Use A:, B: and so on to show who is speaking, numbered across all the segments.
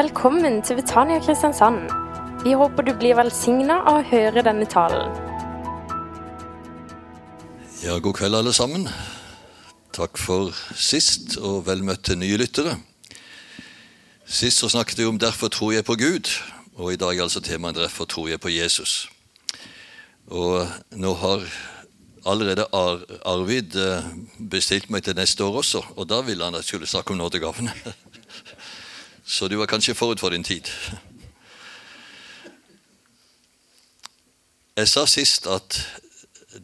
A: Velkommen til Betania Kristiansand. Vi håper du blir velsigna av å høre denne talen.
B: Ja, god kveld, alle sammen. Takk for sist, og vel møtt til nye lyttere. Sist så snakket vi om 'Derfor tror jeg på Gud', og i dag er altså temaet 'Derfor tror jeg på Jesus'. Og nå har allerede Ar Arvid eh, bestilt meg til neste år også, og da ville han at jeg skulle snakke om nådegavene. Så du var kanskje forut for din tid. Jeg sa sist at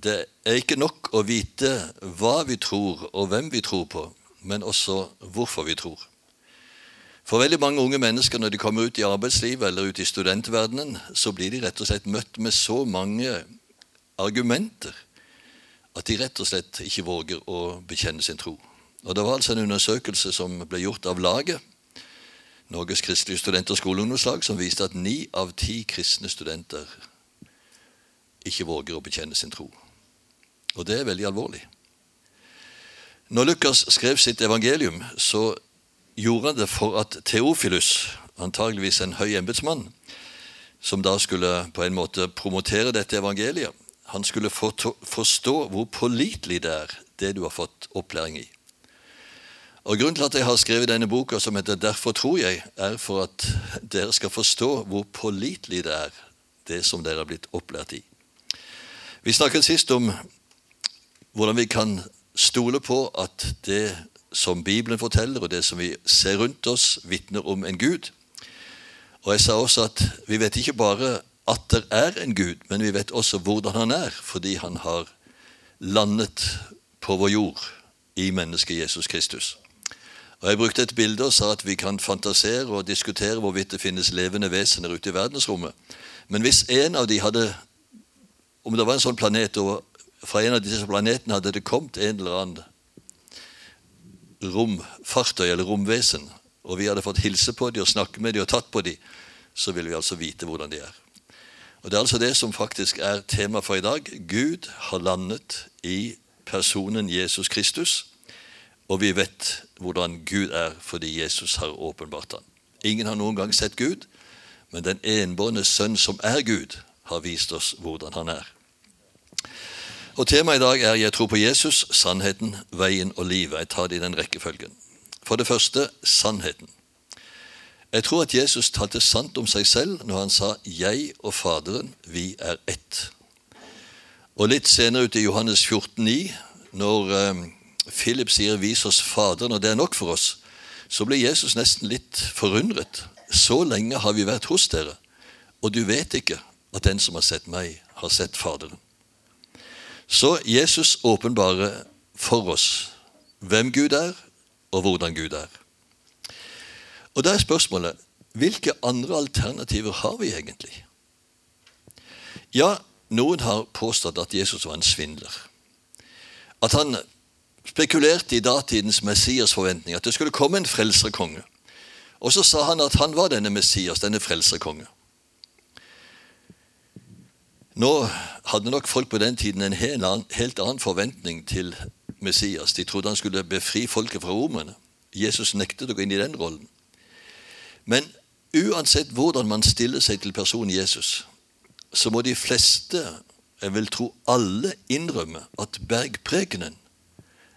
B: det er ikke nok å vite hva vi tror og hvem vi tror på, men også hvorfor vi tror. For veldig mange unge mennesker når de kommer ut i arbeidslivet eller ut i studentverdenen, så blir de rett og slett møtt med så mange argumenter at de rett og slett ikke våger å bekjenne sin tro. Og Det var altså en undersøkelse som ble gjort av laget, Norges kristelige studenter- og skoleungdomslag, som viste at ni av ti kristne studenter ikke våger å bekjenne sin tro. Og det er veldig alvorlig. Når Lukas skrev sitt evangelium, så gjorde han det for at Theofilus, antageligvis en høy embetsmann, som da skulle på en måte promotere dette evangeliet, han skulle forstå hvor pålitelig det er, det du har fått opplæring i. Og Grunnen til at jeg har skrevet denne boka, som heter 'Derfor tror jeg', er for at dere skal forstå hvor pålitelig det er, det som dere har blitt opplært i. Vi snakket sist om hvordan vi kan stole på at det som Bibelen forteller, og det som vi ser rundt oss, vitner om en Gud. Og jeg sa også at vi vet ikke bare at det er en Gud, men vi vet også hvordan han er, fordi han har landet på vår jord i mennesket Jesus Kristus. Og Jeg brukte et bilde og sa at vi kan fantasere og diskutere hvorvidt det finnes levende vesener ute i verdensrommet. Men hvis en av de hadde Om det var en sånn planet, og fra en av disse planetene hadde det kommet en eller annen romfartøy eller romvesen, og vi hadde fått hilse på dem og snakke med dem og tatt på dem, så ville vi altså vite hvordan de er. Og Det er altså det som faktisk er tema for i dag. Gud har landet i personen Jesus Kristus, og vi vet hvordan Gud er fordi Jesus har åpenbart han. Ingen har noen gang sett Gud, men den enbårne sønn som er Gud, har vist oss hvordan han er. Og Temaet i dag er 'Jeg tror på Jesus, sannheten, veien og livet'. Jeg tar det i den rekkefølgen. For det første sannheten. Jeg tror at Jesus talte sant om seg selv når han sa 'Jeg og Faderen, vi er ett'. Og Litt senere ute i Johannes 14,9, når eh, Philip sier 'vis oss Faderen', og det er nok for oss, så blir Jesus nesten litt forundret. Så lenge har vi vært hos dere, og du vet ikke at den som har sett meg, har sett Faderen. Så Jesus åpenbarer for oss hvem Gud er, og hvordan Gud er. Og da er spørsmålet hvilke andre alternativer har vi egentlig? Ja, noen har påstått at Jesus var en svindler. At han spekulerte i datidens Messias forventning, at det skulle komme en frelserkonge. Og så sa han at han var denne Messias, denne frelserkonge. Nå hadde nok folk på den tiden en helt annen forventning til Messias. De trodde han skulle befri folket fra romerne. Jesus nektet å gå inn i den rollen. Men uansett hvordan man stiller seg til personen Jesus, så må de fleste, jeg vil tro alle, innrømme at bergprekenen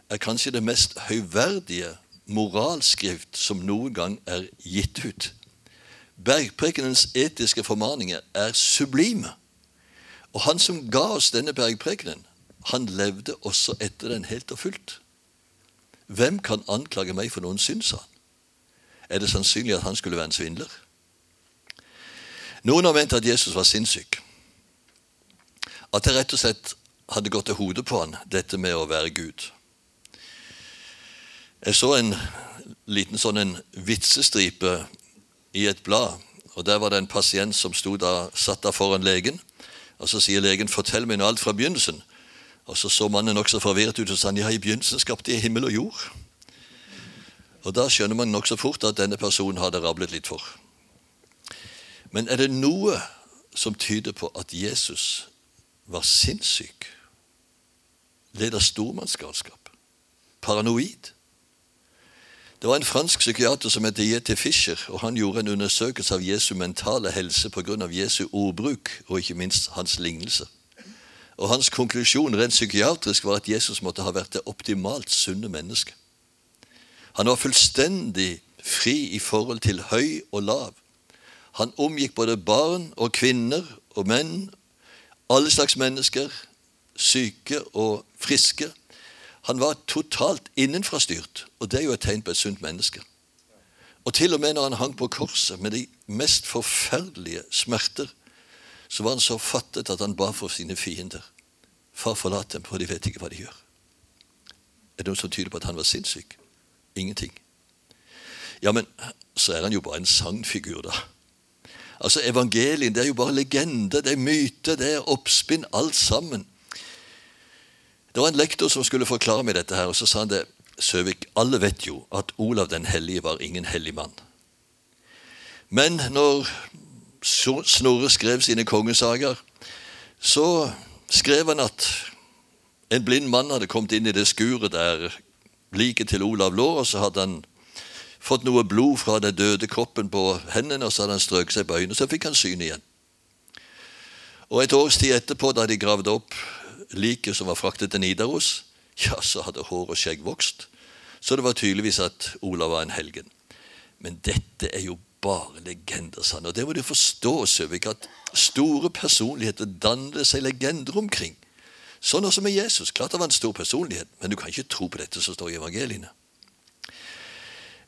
B: er kanskje det mest høyverdige moralskrift som noen gang er gitt ut. Bergprekenens etiske formaninger er sublime. Og han som ga oss denne bergprekenen, han levde også etter den helt og fullt. Hvem kan anklage meg for noen synd, sa han. Er det sannsynlig at han skulle være en svindler? Noen har ment at Jesus var sinnssyk. At det rett og slett hadde gått til hodet på han, dette med å være Gud. Jeg så en liten sånn en vitsestripe i et blad. og Der var det en pasient som da, satt der foran legen. Og Så sier legen 'fortell meg nå alt fra begynnelsen'. Og Så så mannen nokså forvirret ut og sa 'ja, i begynnelsen skapte jeg himmel og jord'. Og Da skjønner man nokså fort at denne personen hadde rablet litt for. Men er det noe som tyder på at Jesus var sinnssyk? Led av stormannsgalskap? Paranoid? Det var en fransk psykiater som het J.T. Fischer, og han gjorde en undersøkelse av Jesu mentale helse pga. Jesu ordbruk og ikke minst hans lignelse. Og Hans konklusjon rent psykiatrisk var at Jesus måtte ha vært det optimalt sunne mennesket. Han var fullstendig fri i forhold til høy og lav. Han omgikk både barn og kvinner og menn, alle slags mennesker, syke og friske. Han var totalt innenfrastyrt, og det er jo et tegn på et sunt menneske. Og til og med når han hang på korset med de mest forferdelige smerter, så var han så fattet at han ba for sine fiender. Far, forlat dem, for de vet ikke hva de gjør. Er det noe som tyder på at han var sinnssyk? Ingenting. Ja, men så er han jo bare en sangfigur, da. Altså, Evangelien det er jo bare legende, det er myte, det er oppspinn, alt sammen. Det var en lektor som skulle forklare meg dette, her, og så sa han det. Søvik, alle vet jo at Olav den hellige var ingen hellig mann. Men når Snorre skrev sine kongesager, så skrev han at en blind mann hadde kommet inn i det skuret der liket til Olav lå, og så hadde han fått noe blod fra den døde kroppen på hendene, og så hadde han strøket seg på øynene, og så fikk han syn igjen. Og Et års tid etterpå, da de gravde opp liket som var fraktet til Nidaros, ja, så hadde hår og skjegg vokst. Så det var tydeligvis at Olav var en helgen. Men dette er jo bare legender, sann. Og det må du forstå, Søvik, at store personligheter danner seg legender omkring. Sånn også med Jesus. Klart det var en stor personlighet, men du kan ikke tro på dette som står i evangeliene.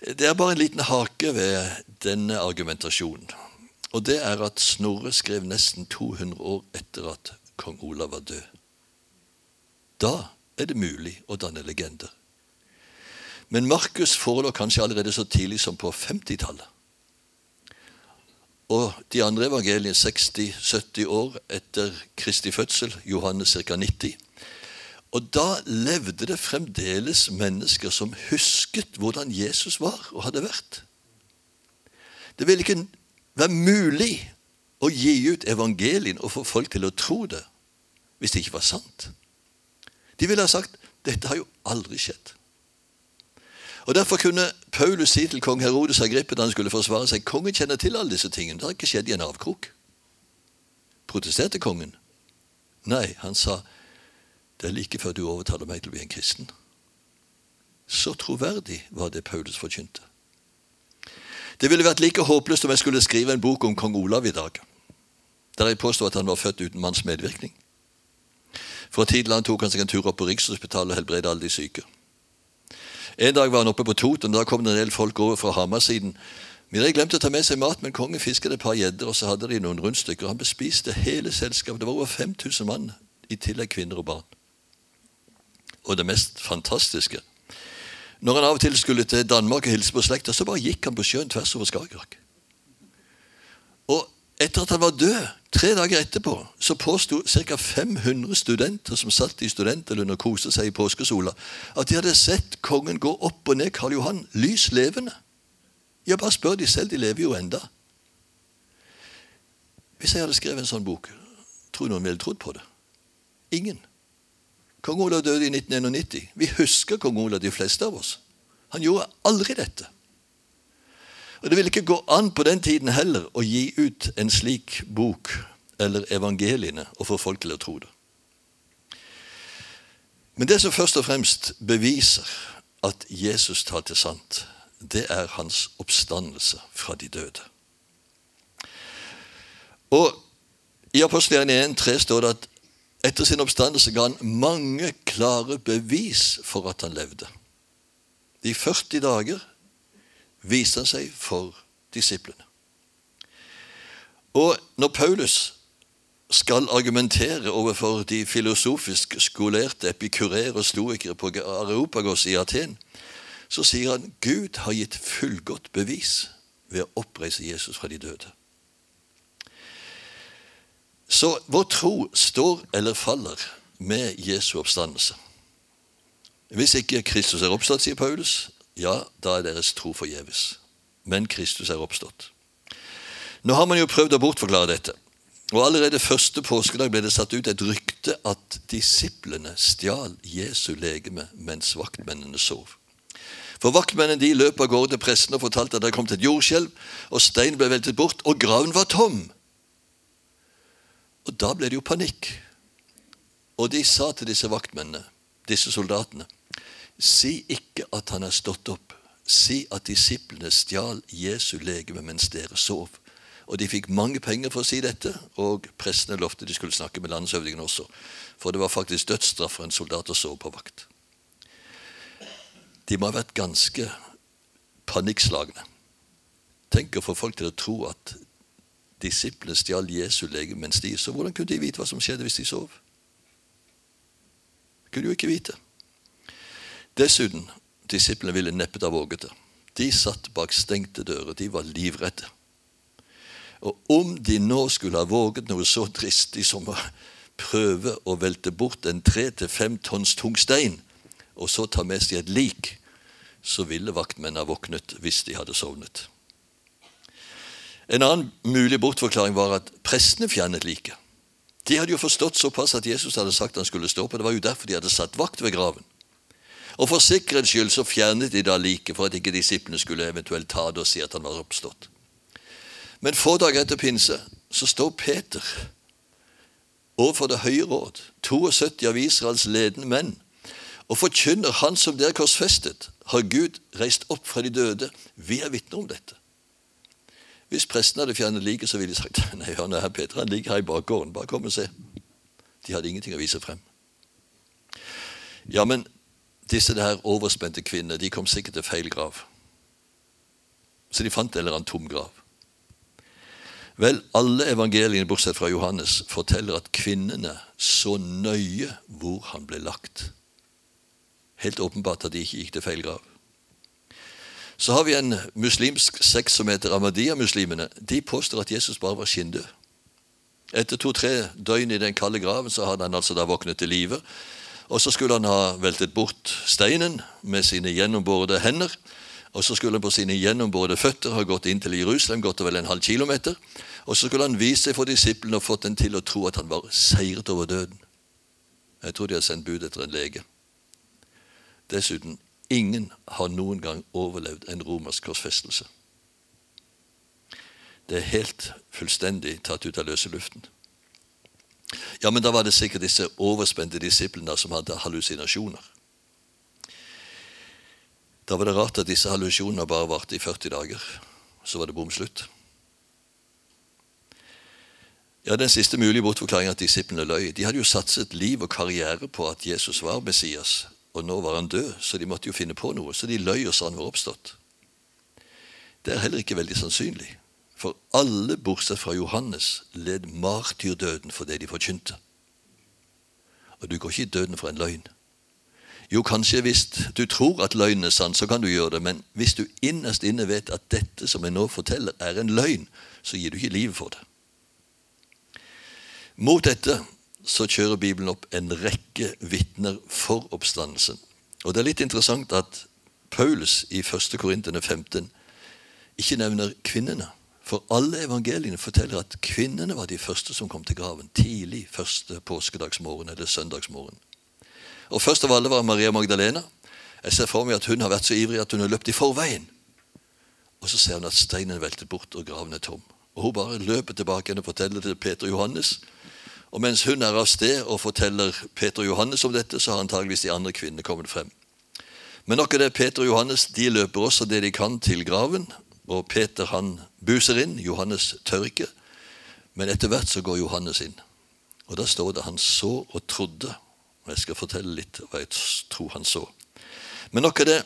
B: Det er bare en liten hake ved denne argumentasjonen. Og det er at Snorre skrev nesten 200 år etter at kong Olav var død. Da er det mulig å danne legender. Men Markus forelå kanskje allerede så tidlig som på 50-tallet. Og de andre evangeliene 60-70 år etter Kristi fødsel, Johannes ca. 90. Og da levde det fremdeles mennesker som husket hvordan Jesus var og hadde vært. Det ville ikke være mulig å gi ut evangelien og få folk til å tro det hvis det ikke var sant. De ville ha sagt dette har jo aldri skjedd. Og Derfor kunne Paulus si til kong Herodes Agrippe da han skulle forsvare seg kongen kjenner til alle disse tingene. Det har ikke skjedd i en avkrok. Protesterte kongen? Nei, han sa det er like før du overtaler meg til å bli en kristen. Så troverdig var det Paulus forkynte. Det ville vært like håpløst om jeg skulle skrive en bok om kong Olav i dag, der jeg påstår at han var født uten manns medvirkning. For tid til annen tok han seg en tur opp på Rikshospitalet og helbredet alle de syke. En dag var han oppe på Toten, da kom det en del folk over fra Hamarsiden. Jeg glemte å ta med seg mat, men kongen fisket et par gjedder, og så hadde de noen rundstykker. Han bespiste hele selskapet. Det var over 5000 mann, i tillegg kvinner og barn. Og det mest fantastiske Når han av og til skulle til Danmark og hilse på slekta, så bare gikk han på sjøen tvers over Skagerrak. Og etter at han var død, tre dager etterpå, så påsto ca. 500 studenter som satt i studenterlund og koste seg i påskesola, at de hadde sett kongen gå opp og ned Karl Johan, lys levende. Ja, bare spør de selv, de lever jo enda. Hvis jeg hadde skrevet en sånn bok, tror noen ville trodd på det? Ingen. Kong Olav døde i 1991. Vi husker kong Olav, de fleste av oss. Han gjorde aldri dette. Og Det ville ikke gå an på den tiden heller å gi ut en slik bok eller evangeliene og få folk til å tro det. Men det som først og fremst beviser at Jesus talte sant, det er hans oppstandelse fra de døde. Og I Apostelen 1,3 står det at etter sin oppstandelse ga han mange klare bevis for at han levde. De 40 dager viste han seg for disiplene. Og når Paulus skal argumentere overfor de filosofisk skolerte epikurer og stoikere på Areopagos i Aten, så sier han Gud har gitt fullgodt bevis ved å oppreise Jesus fra de døde. Så vår tro står eller faller med Jesu oppstandelse. Hvis ikke Kristus er oppstått, sier Paulus, ja, da er deres tro forgjeves. Men Kristus er oppstått. Nå har man jo prøvd å bortforklare dette. Og Allerede første påskedag ble det satt ut et rykte at disiplene stjal Jesu legeme mens vaktmennene sov. For Vaktmennene de løp av gårde til presten og fortalte at det kom til et jordskjelv, og steinen ble veltet bort, og graven var tom. Og Da ble det jo panikk. Og de sa til disse vaktmennene, disse soldatene, si ikke at han er stått opp. Si at disiplene stjal Jesu legeme mens dere sov. Og de fikk mange penger for å si dette, og prestene lovte de skulle snakke med landshøvdingen også. For det var faktisk dødsstraff for en soldat å sove på vakt. De må ha vært ganske panikkslagne. Tenk å få folk til å tro at disiplene stjal Jesu lege mens de sov. Hvordan kunne de vite hva som skjedde hvis de sov? Kunne jo ikke vite. Dessuten, disiplene ville neppe ha våget det. De satt bak stengte dører. De var livredde. Og om de nå skulle ha våget noe så dristig som å prøve å velte bort en tre til fem tonns tung stein, og så ta med seg et lik, så ville vaktmennene ha våknet hvis de hadde sovnet. En annen mulig bortforklaring var at prestene fjernet liket. De hadde jo forstått såpass at Jesus hadde sagt han skulle stå på. Det var jo derfor de hadde satt vakt ved graven. Og For sikkerhets skyld så fjernet de da liket, for at ikke disiplene skulle eventuelt ta det og si at han var oppstått. Men få dager etter pinse så står Peter overfor Det høye råd, 72 av Israels ledende menn, og forkynner Han som der korsfestet, har Gud reist opp fra de døde. Vi er vitner om dette. Hvis presten hadde fjernet liket, så ville de sagt nei, hør nå her, Peter, han ligger her i bakgården. Bare kom og se. De hadde ingenting å vise frem. Ja, men disse der overspente kvinnene de kom sikkert til feil grav. Så de fant en eller annen tom grav. Vel, alle evangeliene bortsett fra Johannes forteller at kvinnene så nøye hvor han ble lagt. Helt åpenbart at de ikke gikk til feil grav. Så har vi en muslimsk sekt som heter Ahmadiyya-muslimene. De påstår at Jesus bare var skinndød. Etter to-tre døgn i den kalde graven så hadde han altså da våknet til live. Og så skulle han ha veltet bort steinen med sine gjennombårede hender. Og så skulle han på sine gjennombårede føtter ha gått inn til Jerusalem, gått vel en halv kilometer. Og så skulle han vise seg for disiplene og fått dem til å tro at han var seiret over døden. Jeg tror de har sendt bud etter en lege. Dessuten, ingen har noen gang overlevd en romersk korsfestelse. Det er helt fullstendig tatt ut av løse luften. Ja, men da var det sikkert disse overspente disiplene som hadde hallusinasjoner. Da var det rart at disse hallusjonene bare varte i 40 dager. Så var det bom slutt. Ja, Den siste mulige bortforklaringen at disiplene løy. De hadde jo satset liv og karriere på at Jesus var Messias, og nå var han død, så de måtte jo finne på noe. Så de løy og sa han var oppstått. Det er heller ikke veldig sannsynlig, for alle bortsett fra Johannes led martyrdøden for det de forkynte. Og du går ikke i døden for en løgn. Jo, kanskje hvis du tror at løgnen er sann, så kan du gjøre det, men hvis du innerst inne vet at dette som jeg nå forteller, er en løgn, så gir du ikke livet for det. Mot dette så kjører Bibelen opp en rekke vitner for oppstandelsen. Og Det er litt interessant at Paulus i 1. Korintene 15 ikke nevner kvinnene. For alle evangeliene forteller at kvinnene var de første som kom til graven tidlig første påskedagsmorgen eller søndagsmorgen. Og Først av alle var Maria Magdalena. Jeg ser for meg at hun har vært så ivrig at hun har løpt i forveien. Og så ser hun at steinen er veltet bort og graven er tom. Og Hun bare løper tilbake og forteller til Peter og Johannes. Og mens hun er av sted og forteller Peter og Johannes om dette, så har antageligvis de andre kvinnene kommet frem. Men nok av det Peter og Johannes de løper også det de kan til graven. Og Peter han buser inn. Johannes tør ikke. Men etter hvert så går Johannes inn. Og da står det han så og trodde. Og Jeg skal fortelle litt hva jeg tror han så. Men nok er det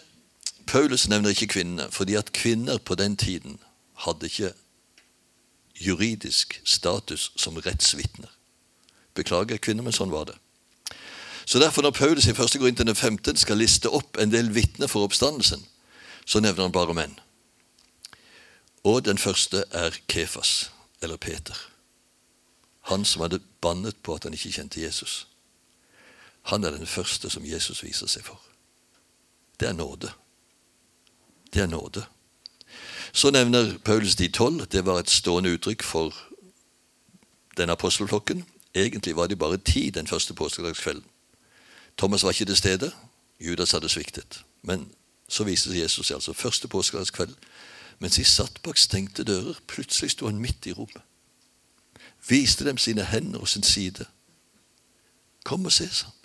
B: Paulus nevner ikke kvinnene, fordi at kvinner på den tiden hadde ikke juridisk status som rettsvitner. Beklager, kvinner, men sånn var det. Så derfor Når Paulus i 1. Korintene 15 skal liste opp en del vitner for oppstandelsen, så nevner han bare menn. Og den første er Kefas, eller Peter. Han som hadde bannet på at han ikke kjente Jesus. Han er den første som Jesus viser seg for. Det er nåde. Det er nåde. Så nevner Paulus de tolv. Det var et stående uttrykk for den apostelflokken. Egentlig var de bare ti den første påskedagskvelden. Thomas var ikke til stede. Judas hadde sviktet. Men Så viste Jesus altså første påskedagskveld. Mens de satt bak stengte dører, plutselig sto han midt i rommet. Viste dem sine hender og sin side. Kom og se, sa han.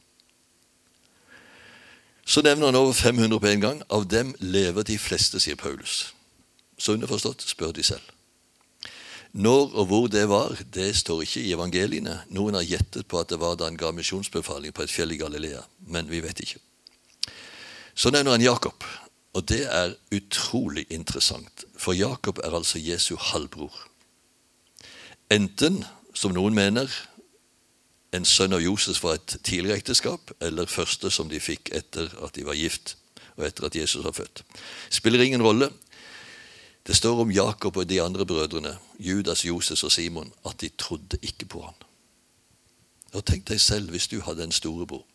B: Så nevner han over 500 på en gang. Av dem lever de fleste, sier Paulus. Så underforstått spør de selv. Når og hvor det var, det står ikke i evangeliene. Noen har gjettet på at det var da han ga misjonsbefaling på et fjell i Galilea, men vi vet ikke. Så nevner han Jakob, og det er utrolig interessant, for Jakob er altså Jesu halvbror. Enten, som noen mener, en sønn av Josef fra et tidligere ekteskap, eller første som de fikk etter at de var gift, og etter at Jesus var født. Spiller ingen rolle. Det står om Jakob og de andre brødrene, Judas, Josef og Simon, at de trodde ikke på han. Og Tenk deg selv hvis du hadde en storebror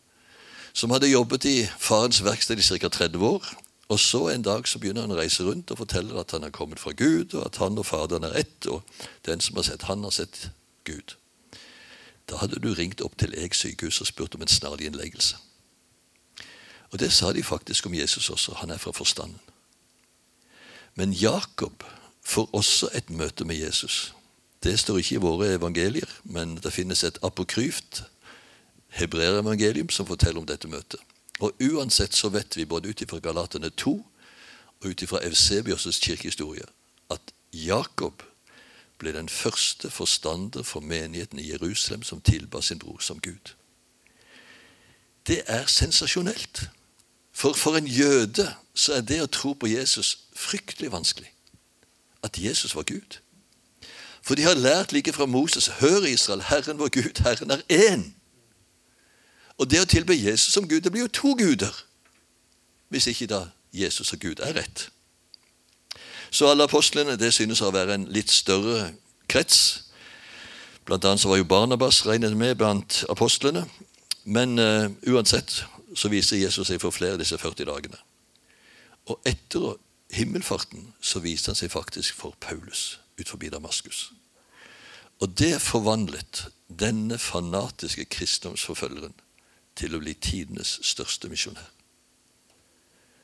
B: som hadde jobbet i farens verksted i ca. 30 år, og så en dag så begynner han å reise rundt og forteller at han har kommet fra Gud, og at han og Faderen er ett, og den som har sett han, har sett Gud. Da hadde du ringt opp til Eg sykehus og spurt om en snarlig innleggelse. Og det sa de faktisk om Jesus også. Han er fra forstanden. Men Jakob får også et møte med Jesus. Det står ikke i våre evangelier, men det finnes et apokryft hebreerevangelium som forteller om dette møtet. Og uansett så vet vi, både ut ifra Galaterne 2 og ut ifra Eusebios' kirkehistorie, at Jakob ble den første forstander for menigheten i Jerusalem som tilba sin bror som Gud. Det er sensasjonelt. For for en jøde så er det å tro på Jesus fryktelig vanskelig. At Jesus var Gud. For de har lært like fra Moses Hør, Israel, Herren vår Gud, Herren er én. Og det å tilbe Jesus som Gud, det blir jo to guder. Hvis ikke da Jesus og Gud er rett. Så alle apostlene det synes å være en litt større krets. Blant annet så var jo Barnabas regnet med blant apostlene. Men uh, uansett så viser Jesus seg for flere disse 40 dagene. Og etter himmelfarten så viste han seg faktisk for Paulus ut forbi Damaskus. Og det forvandlet denne fanatiske kristendomsforfølgeren til å bli tidenes største misjonær.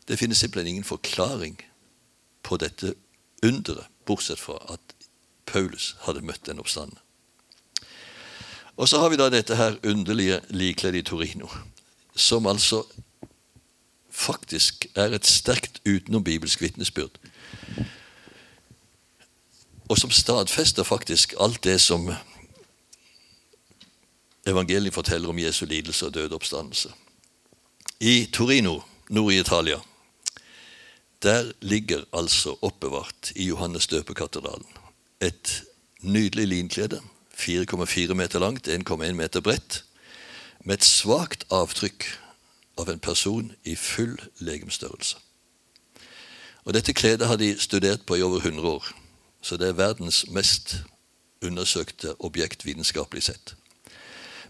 B: Det finnes simpelthen ingen forklaring på dette underet, bortsett fra at Paulus hadde møtt den oppstanden. Og så har vi da dette her underlige likledet i Torino, som altså faktisk er et sterkt utenombibelsk vitnesbyrd. Og som stadfester faktisk alt det som evangeliet forteller om Jesu lidelse og døde oppstandelse. I Torino, nord i Italia, der ligger altså oppbevart i Johannes døpekatedralen et nydelig linklede, 4,4 meter langt, 1,1 meter bredt, med et svakt avtrykk av en person i full legemstørrelse. Og Dette kledet har de studert på i over 100 år, så det er verdens mest undersøkte objekt vitenskapelig sett.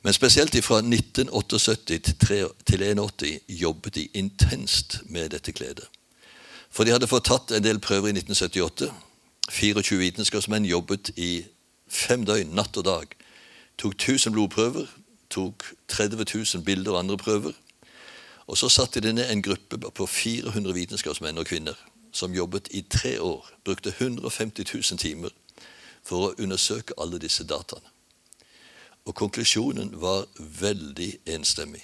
B: Men spesielt fra 1978 til 1981 jobbet de intenst med dette kledet. For de hadde fått tatt en del prøver i 1978. 24 vitenskapsmenn jobbet i fem døgn, natt og dag. Tok 1000 blodprøver, tok 30 000 bilder og andre prøver. Og så satte de ned en gruppe på 400 vitenskapsmenn og -kvinner som jobbet i tre år. Brukte 150 000 timer for å undersøke alle disse dataene. Og konklusjonen var veldig enstemmig.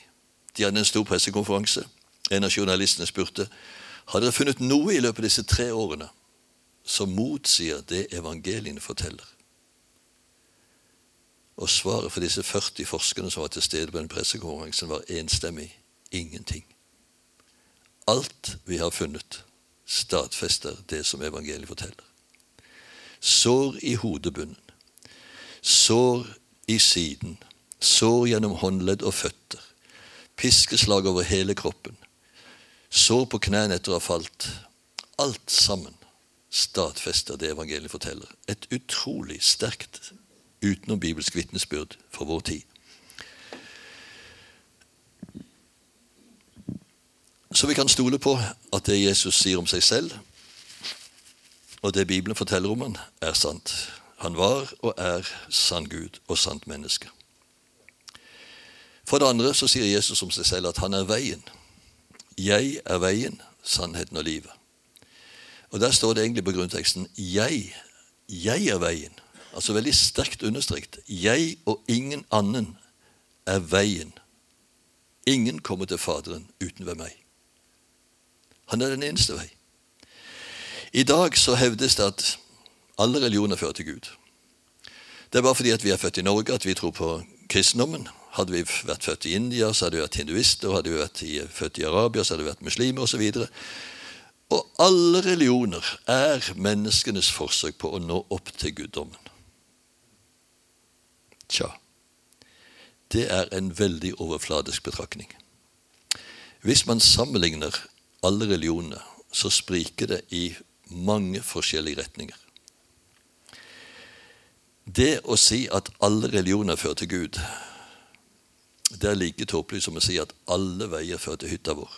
B: De hadde en stor pressekonferanse. En av journalistene spurte har dere funnet noe i løpet av disse tre årene som motsier det evangeliene forteller. Og svaret for disse 40 forskerne som var til stede på den pressekonferansen, var enstemmig ingenting. Alt vi har funnet, stadfester det som evangeliet forteller. Sår i hodebunnen, sår i siden, sår gjennom håndledd og føtter, piskeslag over hele kroppen, sår på knærne etter å ha falt. Alt sammen stadfester det evangeliet forteller. Et utrolig sterkt utenombibelsk vitnesbyrd for vår tid. Så vi kan stole på at det Jesus sier om seg selv, og det Bibelen forteller om han, er sant. Han var og er sann Gud og sant menneske. For det andre så sier Jesus om seg selv at han er veien. Jeg er veien, sannheten og livet. Og Der står det egentlig på grunnteksten 'Jeg, jeg er veien'. Altså veldig sterkt understreket. Jeg og ingen annen er veien. Ingen kommer til Faderen uten ved meg. Han er den eneste vei. I dag så hevdes det at alle religioner fører til Gud. Det er bare fordi at vi er født i Norge at vi tror på kristendommen. Hadde vi vært født i India, så hadde vi vært hinduister. Hadde vi vært født i Arabia, så hadde vi vært muslimer osv. Og, og alle religioner er menneskenes forsøk på å nå opp til guddommen. Tja, det er en veldig overfladisk betraktning. Hvis man sammenligner alle religioner, så spriker det i mange forskjellige retninger. Det å si at alle religioner fører til Gud, det er like tåpelig som å si at alle veier fører til hytta vår.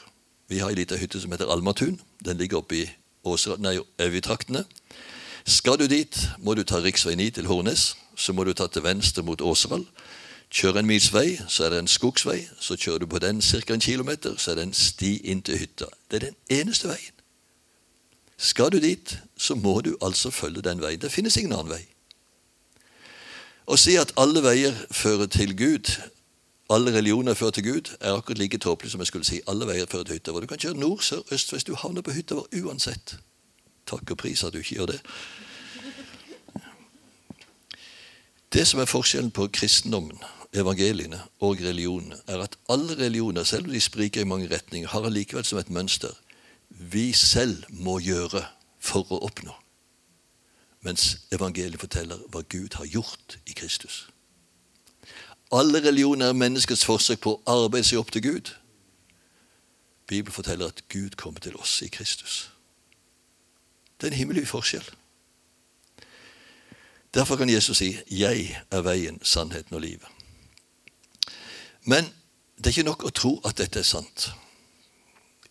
B: Vi har ei lita hytte som heter Almatun. Den ligger oppe i Øvitraktene. Skal du dit, må du ta rv. 9 til Hornes. Så må du ta til venstre mot Åseral. Kjør en mils vei, så er det en skogsvei. Så kjører du på den ca. en kilometer, så er det en sti inn til hytta. Det er den eneste veien. Skal du dit, så må du altså følge den veien. Det finnes ingen annen vei. Å si at alle veier fører til Gud, alle religioner fører til Gud, er akkurat like tåpelig som jeg skulle si alle veier fører til hytta vår. Du kan kjøre nord, sør, øst, vest. Du havner på hytta vår uansett. Takk og pris at du ikke gjør det. Det som er forskjellen på kristendommen, evangeliene og religionene, er at alle religioner, selv om de spriker i mange retninger, har allikevel som et mønster vi selv må gjøre for å oppnå. Mens evangeliet forteller hva Gud har gjort i Kristus. Alle religioner er menneskets forsøk på å arbeide seg opp til Gud. Bibelen forteller at Gud kommer til oss i Kristus. Det er en himmelvid forskjell. Derfor kan Jesus si 'Jeg er veien, sannheten og livet'. Men det er ikke nok å tro at dette er sant.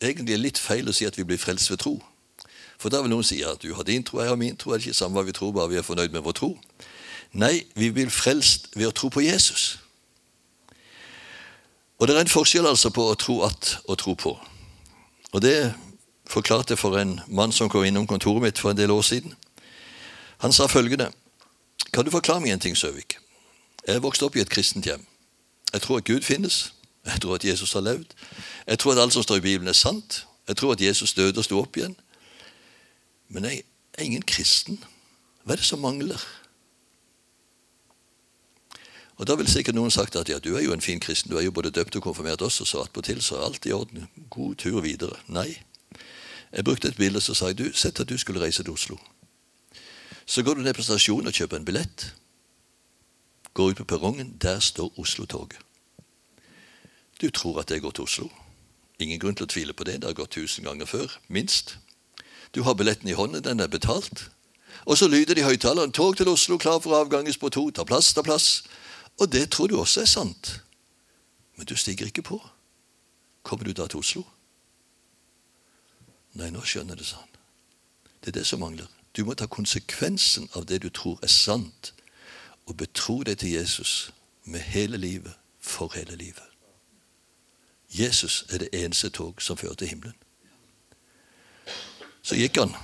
B: Egentlig er det litt feil å si at vi blir frelst ved tro. For da vil noen si at du har din tro, jeg har min tro. Er det ikke samme hva vi tror, bare vi er fornøyd med vår tro? Nei, vi blir frelst ved å tro på Jesus. Og det er en forskjell altså på å tro at og tro på. Og det forklarte for en mann som kom innom kontoret mitt for en del år siden. Han sa følgende Kan du forklare meg en ting, Søvik? Jeg vokste opp i et kristent hjem. Jeg tror at Gud finnes. Jeg tror at Jesus har levd. Jeg tror at alt som står i Bibelen, er sant. Jeg tror at Jesus døde og sto opp igjen. Men jeg er ingen kristen. Hva er det som mangler? Og Da vil sikkert noen sagt at ja, du er jo en fin kristen, du er jo både døpt og konfirmert også, så attpåtil så er alt i orden. God tur videre. Nei. Jeg brukte et bilde så sa jeg, du, sett at du skulle reise til Oslo. Så går du ned på stasjonen og kjøper en billett. Går ut på perrongen, der står Oslo-toget. Du tror at det går til Oslo. Ingen grunn til å tvile på det. Det har gått tusen ganger før, minst. Du har billetten i hånden, den er betalt. Og så lyder det i høyttaleren 'Tog til Oslo, klar for avganges på to'. Ta plass, ta plass. Og det tror du også er sant. Men du stiger ikke på. Kommer du da til Oslo? Nei, nå skjønner det sånn. Det er det som mangler. Du må ta konsekvensen av det du tror er sant, og betro deg til Jesus med hele livet, for hele livet. Jesus er det eneste tog som fører til himmelen. Så gikk han,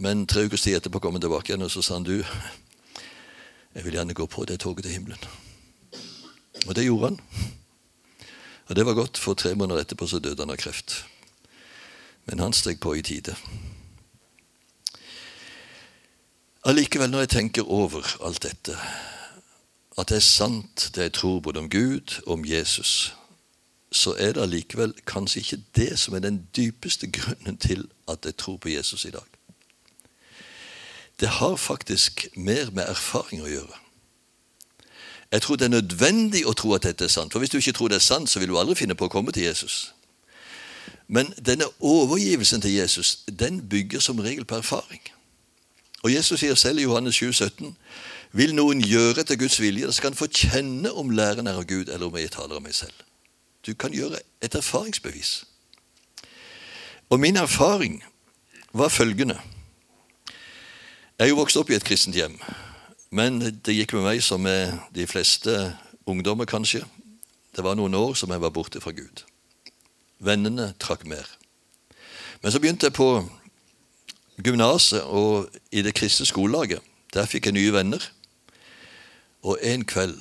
B: men tre ukers tid etterpå kom han tilbake igjen og så sa han, du, jeg vil gjerne gå på det toget til himmelen. Og det gjorde han. Og det var godt, for tre måneder etterpå så døde han av kreft. Men han steg på i tide. Allikevel, når jeg tenker over alt dette, at det er sant det jeg tror både om Gud og om Jesus, så er det allikevel kanskje ikke det som er den dypeste grunnen til at jeg tror på Jesus i dag. Det har faktisk mer med erfaring å gjøre. Jeg tror det er nødvendig å tro at dette er sant. For hvis du ikke tror det er sant, så vil du aldri finne på å komme til Jesus. Men denne overgivelsen til Jesus den bygger som regel på erfaring. Og Jesus sier selv i Johannes 7, 17, Vil noen gjøre etter Guds vilje, da skal han få kjenne om læren er av Gud, eller om jeg taler av meg selv. Du kan gjøre et erfaringsbevis. Og min erfaring var følgende. Jeg er jo vokst opp i et kristent hjem. Men det gikk med meg som med de fleste ungdommer, kanskje. Det var noen år som jeg var borte fra Gud. Vennene trakk mer. Men så begynte jeg på gymnaset og i det kristne skolelaget. Der fikk jeg nye venner. Og en kveld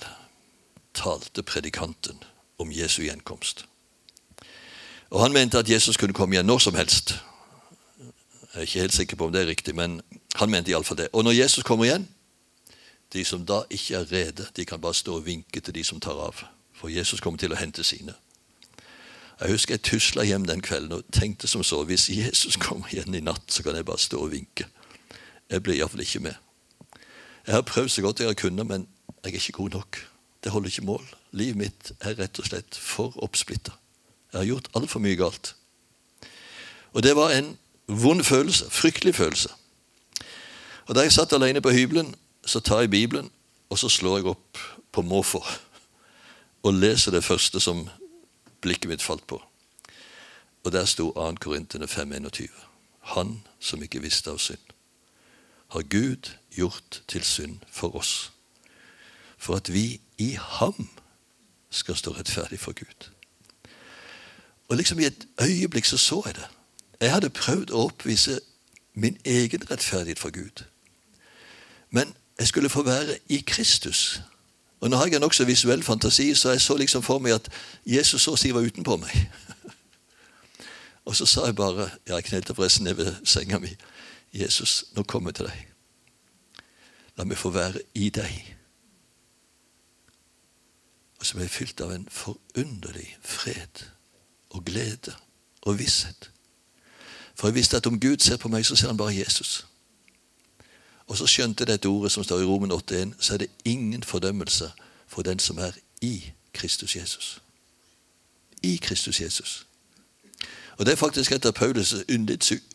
B: talte predikanten om Jesu gjenkomst. Og Han mente at Jesus kunne komme igjen når som helst. Jeg er ikke helt sikker på om det er riktig, men han mente iallfall det. Og når Jesus kommer igjen, de som da ikke er rede, de kan bare stå og vinke til de som tar av. For Jesus kommer til å hente sine. Jeg husker jeg tusla hjem den kvelden og tenkte som så hvis Jesus kommer igjen i natt, så kan jeg bare stå og vinke. Jeg blir iallfall ikke med. Jeg har prøvd så godt jeg har kunnet, men jeg er ikke god nok. Det holder ikke mål. Livet mitt er rett og slett for oppsplitta. Jeg har gjort altfor mye galt. Og det var en vond følelse. Fryktelig følelse. Og Da jeg satt alene på hybelen, så tar jeg Bibelen, og så slår jeg opp på måfå og leser det første som blikket mitt falt på. Og der sto 2. Korintene 5,21. Han som ikke visste av synd, har Gud gjort til synd for oss, for at vi i ham skal stå rettferdig for Gud. Og liksom i et øyeblikk så så jeg det. Jeg hadde prøvd å oppvise min egen rettferdighet for Gud. Men jeg skulle få være i Kristus. Og nå har jeg en nokså visuell fantasi, så jeg så liksom for meg at Jesus så å si var utenpå meg. Og så sa jeg bare ja, Jeg knelte forresten ned ved senga mi. Jesus, nå kommer jeg til deg. La meg få være i deg. Og er fylt av en forunderlig fred og glede og visshet. For jeg visste at om Gud ser på meg, så ser han bare Jesus. Og så skjønte jeg dette ordet som står i Romen 8,1, så er det ingen fordømmelse for den som er i Kristus Jesus. I Kristus Jesus. Og Det er faktisk et av Paulus'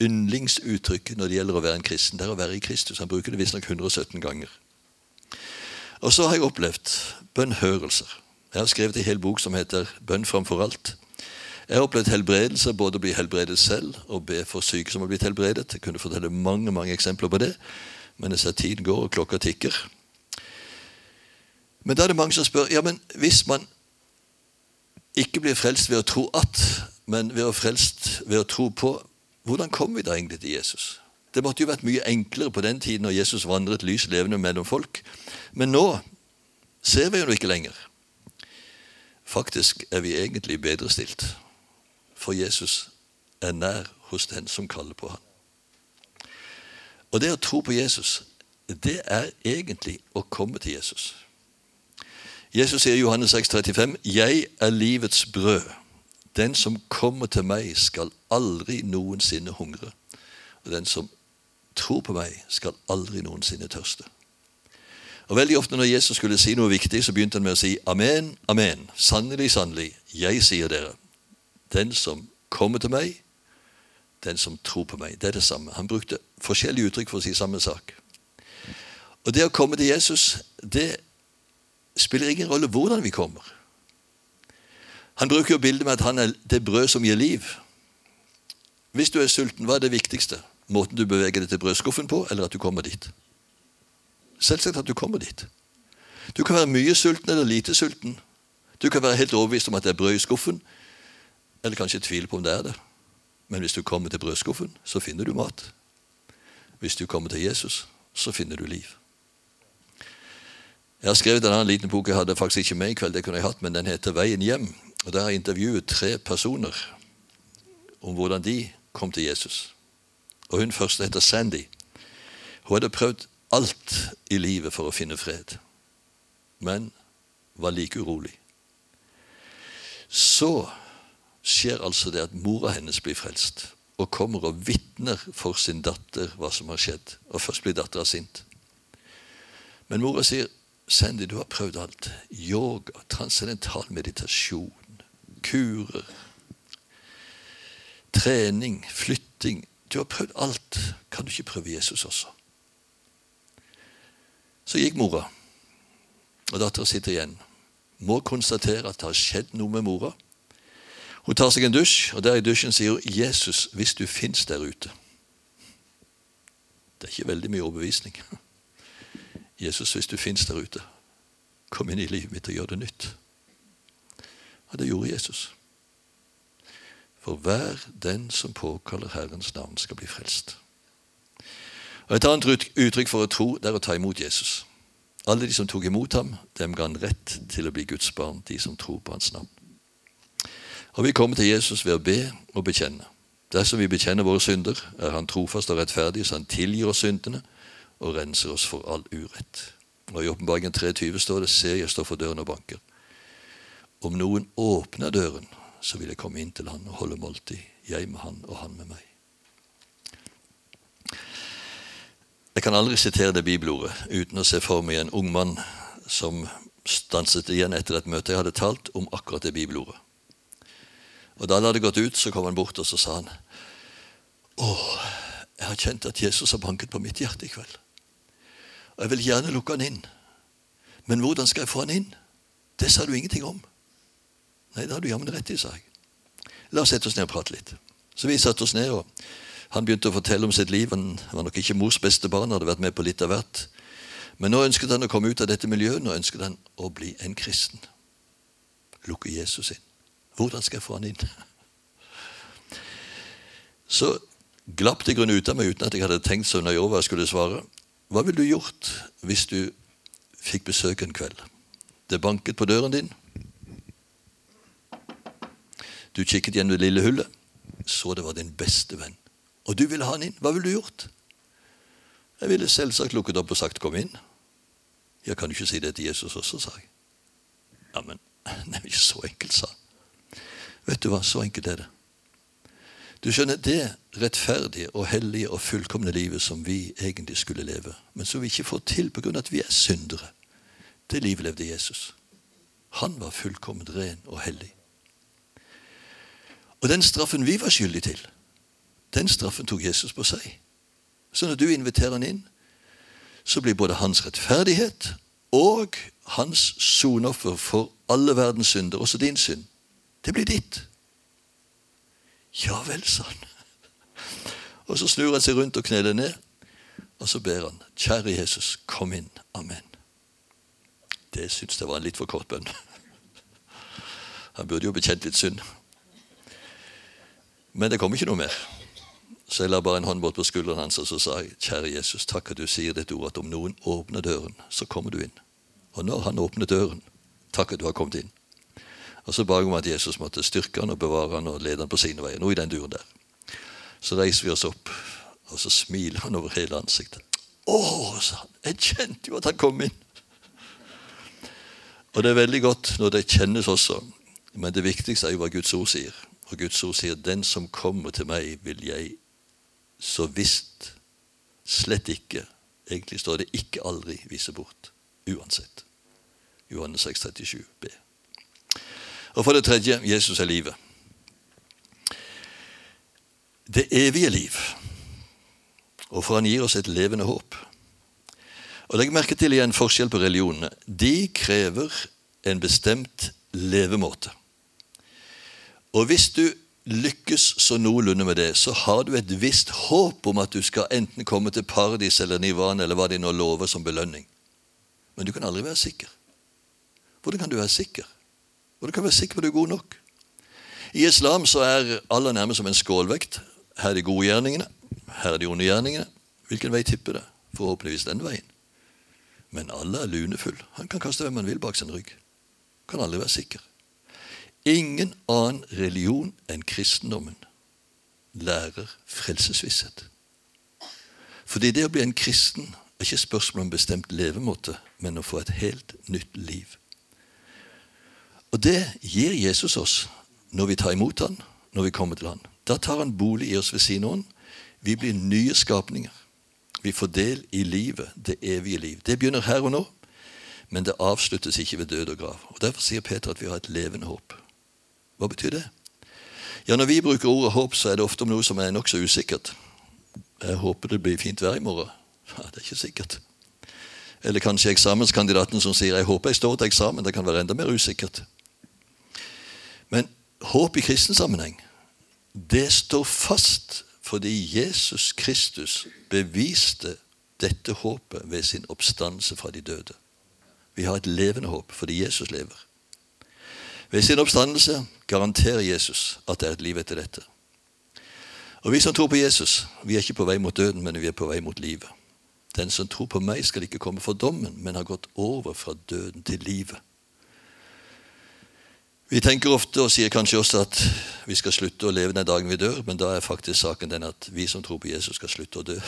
B: yndlingsuttrykk når det gjelder å være en kristen. Det er å være i Kristus. Han bruker det visstnok 117 ganger. Og så har jeg opplevd bønnhørelser. Jeg har skrevet en hel bok som heter 'Bønn framfor alt'. Jeg har opplevd helbredelser, både å bli helbredet selv og be for syke som har blitt helbredet. Jeg kunne fortelle mange mange eksempler på det, men jeg ser tiden går, og klokka tikker. Men da er det mange som spør ja, men hvis man ikke blir frelst ved å tro at, men ved å frelst ved å tro på, hvordan kommer vi da egentlig til Jesus? Det måtte jo vært mye enklere på den tiden når Jesus vandret lys levende mellom folk. Men nå ser vi jo ikke lenger. Faktisk er vi egentlig bedre stilt, for Jesus er nær hos den som kaller på ham. Og det å tro på Jesus, det er egentlig å komme til Jesus. Jesus sier i Johannes 6, 35, 'Jeg er livets brød'. Den som kommer til meg, skal aldri noensinne hungre. Og den som tror på meg, skal aldri noensinne tørste. Og Veldig ofte når Jesus skulle si noe viktig, så begynte han med å si amen, amen. Sannelig, sannelig, jeg sier dere. Den som kommer til meg, den som tror på meg. Det er det samme. Han brukte forskjellige uttrykk for å si samme sak. Og det å komme til Jesus, det spiller ingen rolle hvordan vi kommer. Han bruker jo bildet med at han er det brød som gir liv. Hvis du er sulten, hva er det viktigste? Måten du beveger deg til brødskuffen på, eller at du kommer dit? Selvsagt at du kommer dit. Du kan være mye sulten eller lite sulten. Du kan være helt overbevist om at det er brød i skuffen, eller kanskje tvile på om det er det. Men hvis du kommer til brødskuffen, så finner du mat. Hvis du kommer til Jesus, så finner du liv. Jeg har skrevet en annen liten bok jeg hadde faktisk ikke med i kveld, det kunne jeg hatt, men den heter 'Veien hjem'. Og Der har jeg intervjuet tre personer om hvordan de kom til Jesus. Og Hun første heter Sandy. Hun hadde prøvd alt i livet for å finne fred, men var like urolig. Så skjer altså det at mora hennes blir frelst og kommer og vitner for sin datter hva som har skjedd. Og først blir dattera sint. Men mora sier, 'Sandy, du har prøvd alt. Yoga, transcendental meditasjon, kurer, trening, flytting. Du har prøvd alt. Kan du ikke prøve Jesus også?' Så gikk mora, og dattera sitter igjen. Må konstatere at det har skjedd noe med mora. Hun tar seg en dusj, og der i dusjen sier hun 'Jesus, hvis du fins der ute'. Det er ikke veldig mye overbevisning. Jesus, hvis du fins der ute, kom inn i livet mitt og gjør det nytt. Og det gjorde Jesus. For hver den som påkaller Herrens navn, skal bli frelst. Og Et annet uttrykk for å tro det er å ta imot Jesus. Alle de som tok imot ham, dem ga han rett til å bli Guds barn, de som tror på hans navn. Og Vi kommer til Jesus ved å be og bekjenne. Dersom vi bekjenner våre synder, er Han trofast og rettferdig, så Han tilgir oss syndene og renser oss for all urett. Og I Åpenbaringen 23 står det ser jeg står for døren og banker. Om noen åpner døren, så vil jeg komme inn til han og holde måltid, jeg med han og han med meg. Jeg kan aldri sitere det bibelordet uten å se for meg en ung mann som stanset igjen etter et møte jeg hadde talt om akkurat det bibelordet. Og Da han hadde gått ut, så kom han bort og så sa han, Å, jeg har kjent at Jesus har banket på mitt hjerte i kveld. Og jeg vil gjerne lukke han inn. Men hvordan skal jeg få han inn? Det sa du ingenting om. Nei, det har du jammen rett i, sa jeg. La oss sette oss ned og prate litt. Så vi satte oss ned, og han begynte å fortelle om sitt liv. Han var nok ikke mors beste barn, hadde vært med på litt av hvert. Men nå ønsket han å komme ut av dette miljøet. Nå ønsket han å bli en kristen. Lukke Jesus inn. Hvordan skal jeg få han inn? Så glapp det grunn ut av meg uten at jeg hadde tenkt så nøye over hva jeg skulle svare. Hva ville du gjort hvis du fikk besøk en kveld? Det banket på døren din. Du kikket gjennom det lille hullet, så det var din beste venn. Og du ville ha han inn. Hva ville du gjort? Jeg ville selvsagt lukket opp og sagt 'kom inn'. Jeg kan ikke si det til Jesus også, sa jeg. Ja, men det er ikke så enkelt, sa han. Vet du hva, så enkelt er det. Du skjønner, det rettferdige og hellige og fullkomne livet som vi egentlig skulle leve, men som vi ikke får til pga. at vi er syndere, det livet levde Jesus. Han var fullkomment ren og hellig. Og den straffen vi var skyldige til, den straffen tok Jesus på seg. Så når du inviterer han inn, så blir både hans rettferdighet og hans sonoffer for alle verdens synder, også din synd, det blir ditt. Ja vel, sa han. Og så snur han seg rundt og kneler ned, og så ber han, kjære Jesus, kom inn. Amen. Det syns jeg var en litt for kort bønn. Han burde jo bekjent litt synd. Men det kom ikke noe mer. Så jeg la bare en hånd bort på skulderen hans og så sa jeg, kjære Jesus, takk at du sier dette ordet at om noen åpner døren, så kommer du inn. Og når han åpner døren, takk at du har kommet inn. Og så ba jeg om at Jesus måtte styrke han og bevare han og lede han på sine veier. Noe i den duren der. Så reiser vi oss opp, og så smiler han over hele ansiktet. Å, sa han. Jeg kjente jo at han kom inn. Og det er veldig godt når det kjennes også. Men det viktigste er jo hva Guds ord sier. Og Guds ord sier, 'Den som kommer til meg, vil jeg så visst slett ikke Egentlig står det 'ikke aldri vise bort'. Uansett. Johannes 6, 37 b. Og for det tredje Jesus er livet. Det evige liv. Og for han gir oss et levende håp. Og Legg merke til igjen forskjell på religionene. De krever en bestemt levemåte. Og hvis du lykkes så noenlunde med det, så har du et visst håp om at du skal enten komme til paradis eller nirvana eller hva de nå lover som belønning. Men du kan aldri være sikker. Hvordan kan du være sikker? Hvordan kan du være sikker på at du er god nok? I islam så er aller nærmest som en skålvekt. Her er de gode gjerningene, her er de onde gjerningene. Hvilken vei tipper det? Forhåpentligvis den veien. Men alle er lunefull. Han kan kaste hvem han vil bak sin rygg. Kan aldri være sikker. Ingen annen religion enn kristendommen lærer frelsesvisshet. Fordi det å bli en kristen er ikke spørsmål om bestemt levemåte, men å få et helt nytt liv. Og det gir Jesus oss når vi tar imot han, når vi kommer til han. Da tar han bolig i oss ved sin ånd. Vi blir nye skapninger. Vi får del i livet, det evige liv. Det begynner her og nå, men det avsluttes ikke ved død og grav. Og Derfor sier Peter at vi har et levende håp. Hva betyr det? Ja, Når vi bruker ordet håp, så er det ofte om noe som er nokså usikkert. Jeg håper det blir fint vær i morgen. Ja, Det er ikke sikkert. Eller kanskje eksamenskandidaten som sier 'jeg håper jeg står til eksamen'. Det kan være enda mer usikkert. Men håp i kristen sammenheng, det står fast fordi Jesus Kristus beviste dette håpet ved sin oppstandelse fra de døde. Vi har et levende håp fordi Jesus lever. Ved sin oppstandelse garanterer Jesus at det er et liv etter dette. Og Vi som tror på Jesus, vi er ikke på vei mot døden, men vi er på vei mot livet. Den som tror på meg, skal ikke komme for dommen, men har gått over fra døden til livet. Vi tenker ofte og sier kanskje også at vi skal slutte å leve den dagen vi dør, men da er faktisk saken den at vi som tror på Jesus, skal slutte å dø.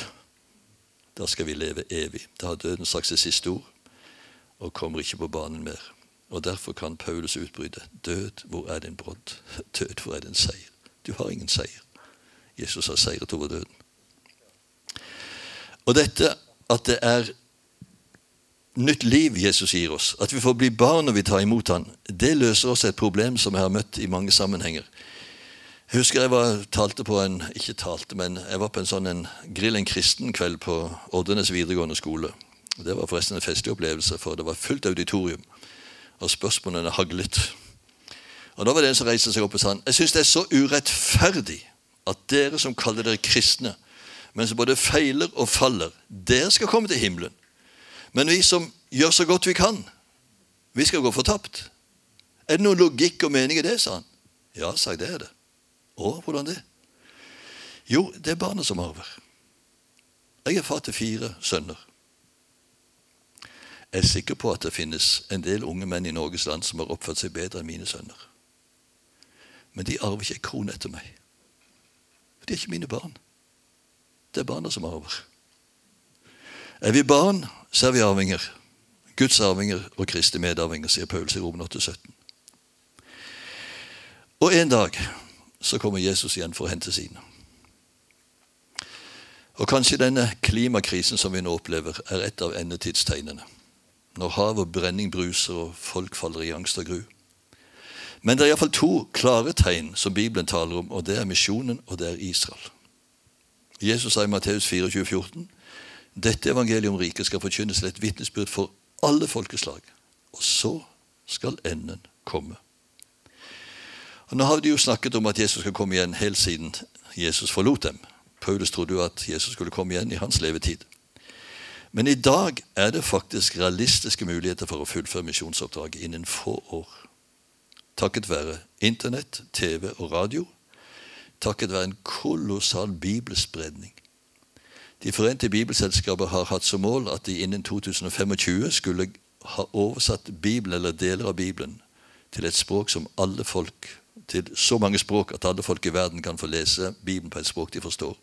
B: Da skal vi leve evig. Da har døden sagt sitt siste ord og kommer ikke på banen mer. Og Derfor kan Paulus utbryte Død, hvor er din brodd? Død, hvor er din seier? Du har ingen seier. Jesus har seiret over døden. Og dette at det er nytt liv Jesus gir oss, at vi får bli barn når vi tar imot han, det løser også et problem som jeg har møtt i mange sammenhenger. Jeg husker jeg var, talte på en ikke talte, men jeg var på en sånn en grill en kristen kveld på Oddernes videregående skole. Det var forresten en festlig opplevelse, for det var fullt auditorium. Og spørsmålene haglet. Og Da var det en som reiste seg opp og sa jeg syns det er så urettferdig at dere som kaller dere kristne, men som både feiler og faller, dere skal komme til himmelen. Men vi som gjør så godt vi kan, vi skal gå fortapt. Er det noen logikk og mening i det, sa han. Ja, sa jeg, det er det. Å, hvordan det? Jo, det er barnet som arver. Jeg er far til fire sønner. Jeg er sikker på at det finnes en del unge menn i Norges land som har oppført seg bedre enn mine sønner. Men de arver ikke en krone etter meg. De er ikke mine barn. Det er barna som arver. Er vi barn, så er vi arvinger. Guds arvinger og Kristi medarvinger, sier Paulus i Romen 8,17. Og en dag så kommer Jesus igjen for å hente sine. Og kanskje denne klimakrisen som vi nå opplever, er et av endetidstegnene når hav og brenning bruser og folk faller i angst og gru. Men det er iallfall to klare tegn som Bibelen taler om, og det er misjonen, og det er Israel. Jesus sa i Matteus 24, 14, dette evangeliet om riket skal forkynnes til et vitnesbyrd for alle folkeslag, og så skal enden komme. Og Nå har de jo snakket om at Jesus skal komme igjen helt siden Jesus forlot dem. Paulus trodde jo at Jesus skulle komme igjen i hans levetid. Men i dag er det faktisk realistiske muligheter for å fullføre misjonsoppdraget innen få år. Takket være Internett, TV og radio. Takket være en kolossal bibelspredning. De forente bibelselskaper har hatt som mål at de innen 2025 skulle ha oversatt Bibelen eller deler av Bibelen til et språk som alle folk til så mange språk at alle folk i verden kan få lese Bibelen på et språk de forstår.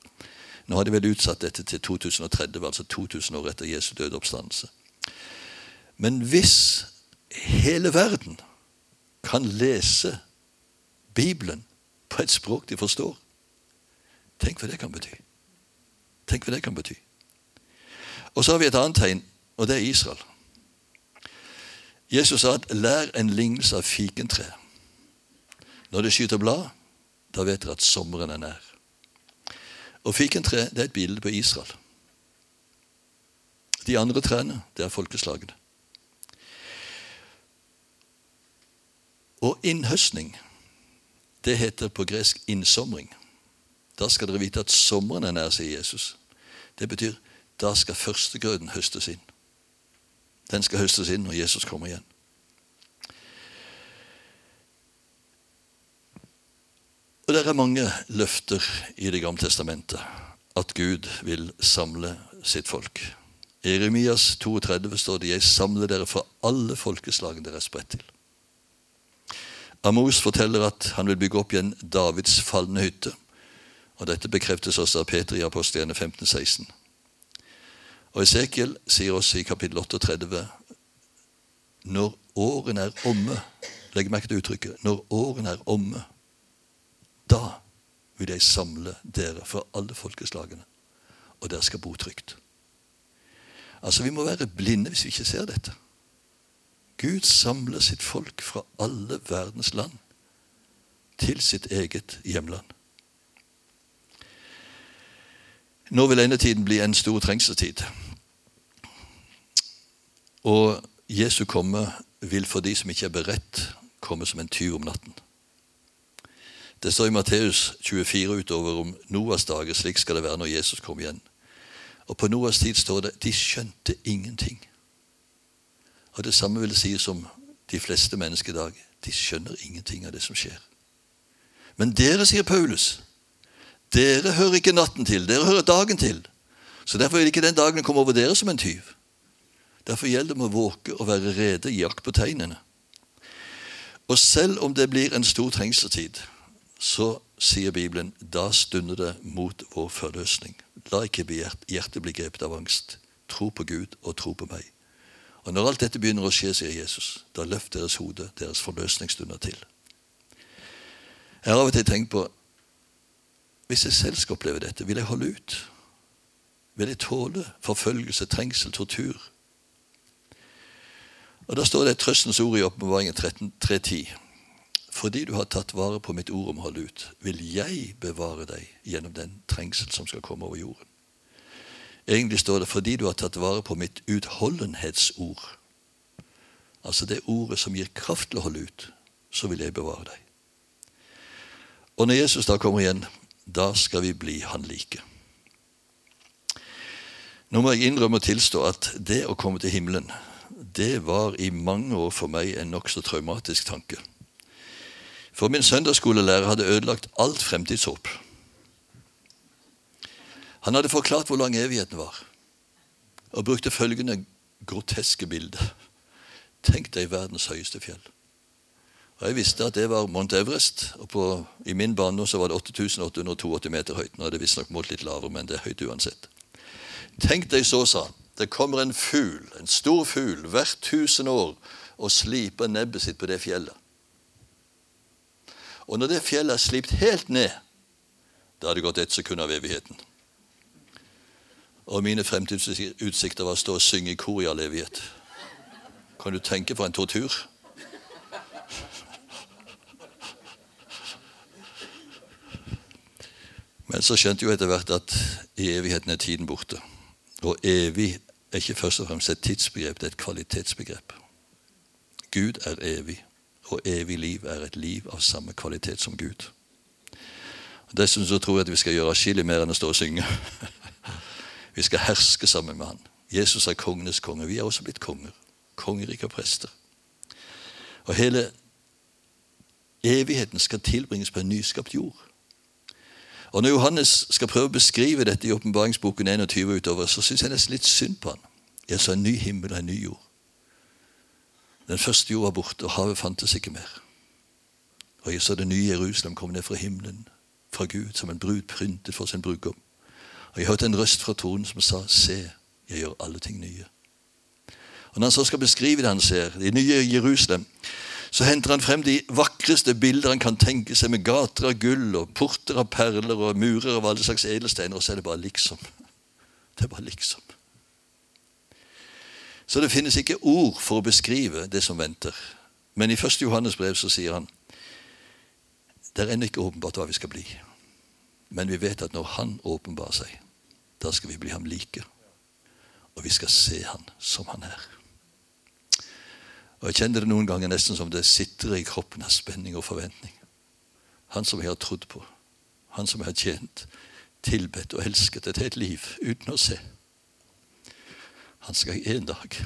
B: Nå har de vel utsatt dette til 2030, altså 2000 år etter Jesu døde oppstandelse. Men hvis hele verden kan lese Bibelen på et språk de forstår Tenk hva det kan bety. Tenk hva det kan bety. Og så har vi et annet tegn, og det er Israel. Jesus sa at 'lær en lignelse av fikentre'. Når det skyter blad, da vet dere at sommeren er nær. Og fikentre det er et bilde på Israel. De andre trærne, det er folkeslagene. Og innhøstning, det heter på gresk innsomring. Da skal dere vite at sommeren er nær, sier Jesus. Det betyr da skal førstegrøden høstes inn. Den skal høstes inn når Jesus kommer igjen. Og Det er mange løfter i Det gamle testamentet at Gud vil samle sitt folk. I Jeremias 32 står det 'Jeg samler dere fra alle folkeslagene dere er spredt til'. Amos forteller at han vil bygge opp igjen Davids falne hytte. Og Dette bekreftes også av Peter i apostlene 15, 16. Og Esekiel sier også i kapittel 38 når årene er omme Legg merke til uttrykket 'når årene er omme'. Da vil jeg samle dere fra alle folkeslagene, og dere skal bo trygt. Altså, Vi må være blinde hvis vi ikke ser dette. Gud samler sitt folk fra alle verdens land til sitt eget hjemland. Nå vil endetiden bli en stor trengselstid. Og Jesu komme vil for de som ikke er beredt, komme som en tyv om natten. Det står i Matteus 24 utover om Noas dager. Slik skal det være når Jesus kommer igjen. Og På Noas tid står det de skjønte ingenting. Og Det samme vil sies som de fleste mennesker i dag. De skjønner ingenting av det som skjer. Men dere, sier Paulus, dere hører ikke natten til, dere hører dagen til. Så derfor vil ikke den dagen komme over dere som en tyv. Derfor gjelder det å våke og være rede i jakt på tegnene. Og selv om det blir en stor trengselstid, så sier Bibelen da stunder det mot vår forløsning. La ikke hjertet bli grepet av angst. Tro på Gud og tro på meg. Og når alt dette begynner å skje, sier Jesus, da løft deres hode, deres forløsningsstunder til. Jeg har av og til tenkt på Hvis jeg selv skal oppleve dette, vil jeg holde ut? Vil jeg tåle forfølgelse, trengsel, tortur? Og Da står det et trøstens ord i Åpenbaringen 3.10. Fordi du har tatt vare på mitt ord om å holde ut, vil jeg bevare deg gjennom den trengsel som skal komme over jorden. Egentlig står det fordi du har tatt vare på mitt utholdenhetsord. Altså det ordet som gir kraft til å holde ut, så vil jeg bevare deg. Og når Jesus da kommer igjen, da skal vi bli han like. Nå må jeg innrømme og tilstå at det å komme til himmelen, det var i mange år for meg en nokså traumatisk tanke. For min søndagsskolelærer hadde ødelagt alt fremtidshåp. Han hadde forklart hvor lang evigheten var, og brukte følgende groteske bilde. Tenk deg verdens høyeste fjell. Og Jeg visste at det var Mount Everest, og på, i min barndom så var det 8882 meter høyt. Nå er det visstnok målt litt lavere, men det er høyt uansett. Tenk deg så, sa han. Det kommer en fugl, en stor fugl, hvert tusen år og sliper nebbet sitt på det fjellet. Og når det fjellet er slipt helt ned, da har det gått ett sekund av evigheten. Og mine fremtidsutsikter var å stå og synge i kor i all evighet. Kan du tenke på en tortur? Men så skjønte jo etter hvert at i evigheten er tiden borte. Og evig er ikke først og fremst et tidsbegrep, det er et kvalitetsbegrep. Gud er evig, og evig liv er et liv av samme kvalitet som Gud. Dessuten så tror jeg at vi skal gjøre atskillig mer enn å stå og synge. vi skal herske sammen med Han. Jesus er kongenes konge. Vi er også blitt konger. Kongerike og prester. Og hele evigheten skal tilbringes på en nyskapt jord. Og Når Johannes skal prøve å beskrive dette i åpenbaringsboken 21 utover, så syns jeg nesten litt synd på han. Jeg så en ny himmel og en ny jord. Den første jord var borte, og havet fantes ikke mer. Og jeg så det nye Jerusalem komme ned fra himmelen, fra Gud, som en brud pryntet for sin brudgom. Og jeg hørte en røst fra tronen som sa, Se, jeg gjør alle ting nye. Og Når han så skal beskrive det han ser, det nye Jerusalem, så henter han frem de vakreste bilder han kan tenke seg, med gater av gull og porter av perler og murer av alle slags edelsteiner, og så er det bare liksom. Det er bare liksom. Så det finnes ikke ord for å beskrive det som venter. Men i 1. Johannes brev så sier han det er ennå ikke åpenbart hva vi skal bli. Men vi vet at når Han åpenbarer seg, da skal vi bli ham like. Og vi skal se Han som Han er. Og Jeg kjenner det noen ganger nesten som det sitter i kroppen av spenning og forventning. Han som jeg har trodd på, han som jeg har tjent, tilbedt og elsket et helt liv uten å se. Han skal en dag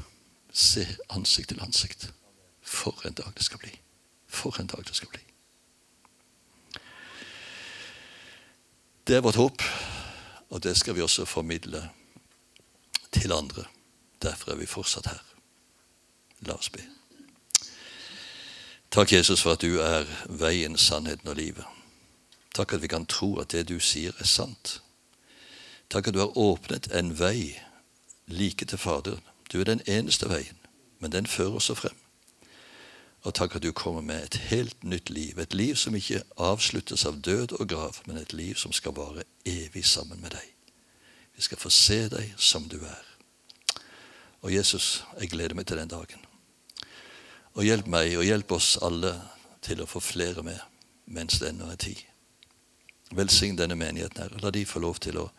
B: se ansikt til ansikt. For en dag det skal bli. For en dag det skal bli. Det er vårt håp, og det skal vi også formidle til andre. Derfor er vi fortsatt her. La oss be. Takk, Jesus, for at du er veien, sannheten og livet. Takk at vi kan tro at det du sier, er sant. Takk at du har åpnet en vei like til Faderen. Du er den eneste veien, men den fører oss frem. Og takk at du kommer med et helt nytt liv. Et liv som ikke avsluttes av død og grav, men et liv som skal vare evig sammen med deg. Vi skal få se deg som du er. Og Jesus, jeg gleder meg til den dagen. Og hjelp meg, og hjelp oss alle til å få flere med mens det ennå er tid. Velsign denne menigheten her. La de få lov til å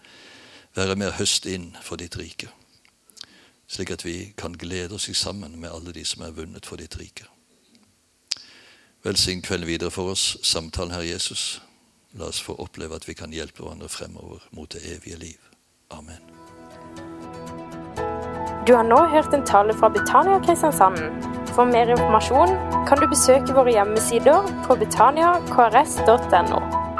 B: være med og høste inn for ditt rike. Slik at vi kan glede oss sammen med alle de som er vunnet for ditt rike. Velsign kvelden videre for oss, samtalen, Herre Jesus. La oss få oppleve at vi kan hjelpe hverandre fremover mot det evige liv. Amen.
A: Du har nå hørt en tale fra Betania Kristiansand. For mer informasjon kan du besøke våre hjemmesider på betaniakrs.no.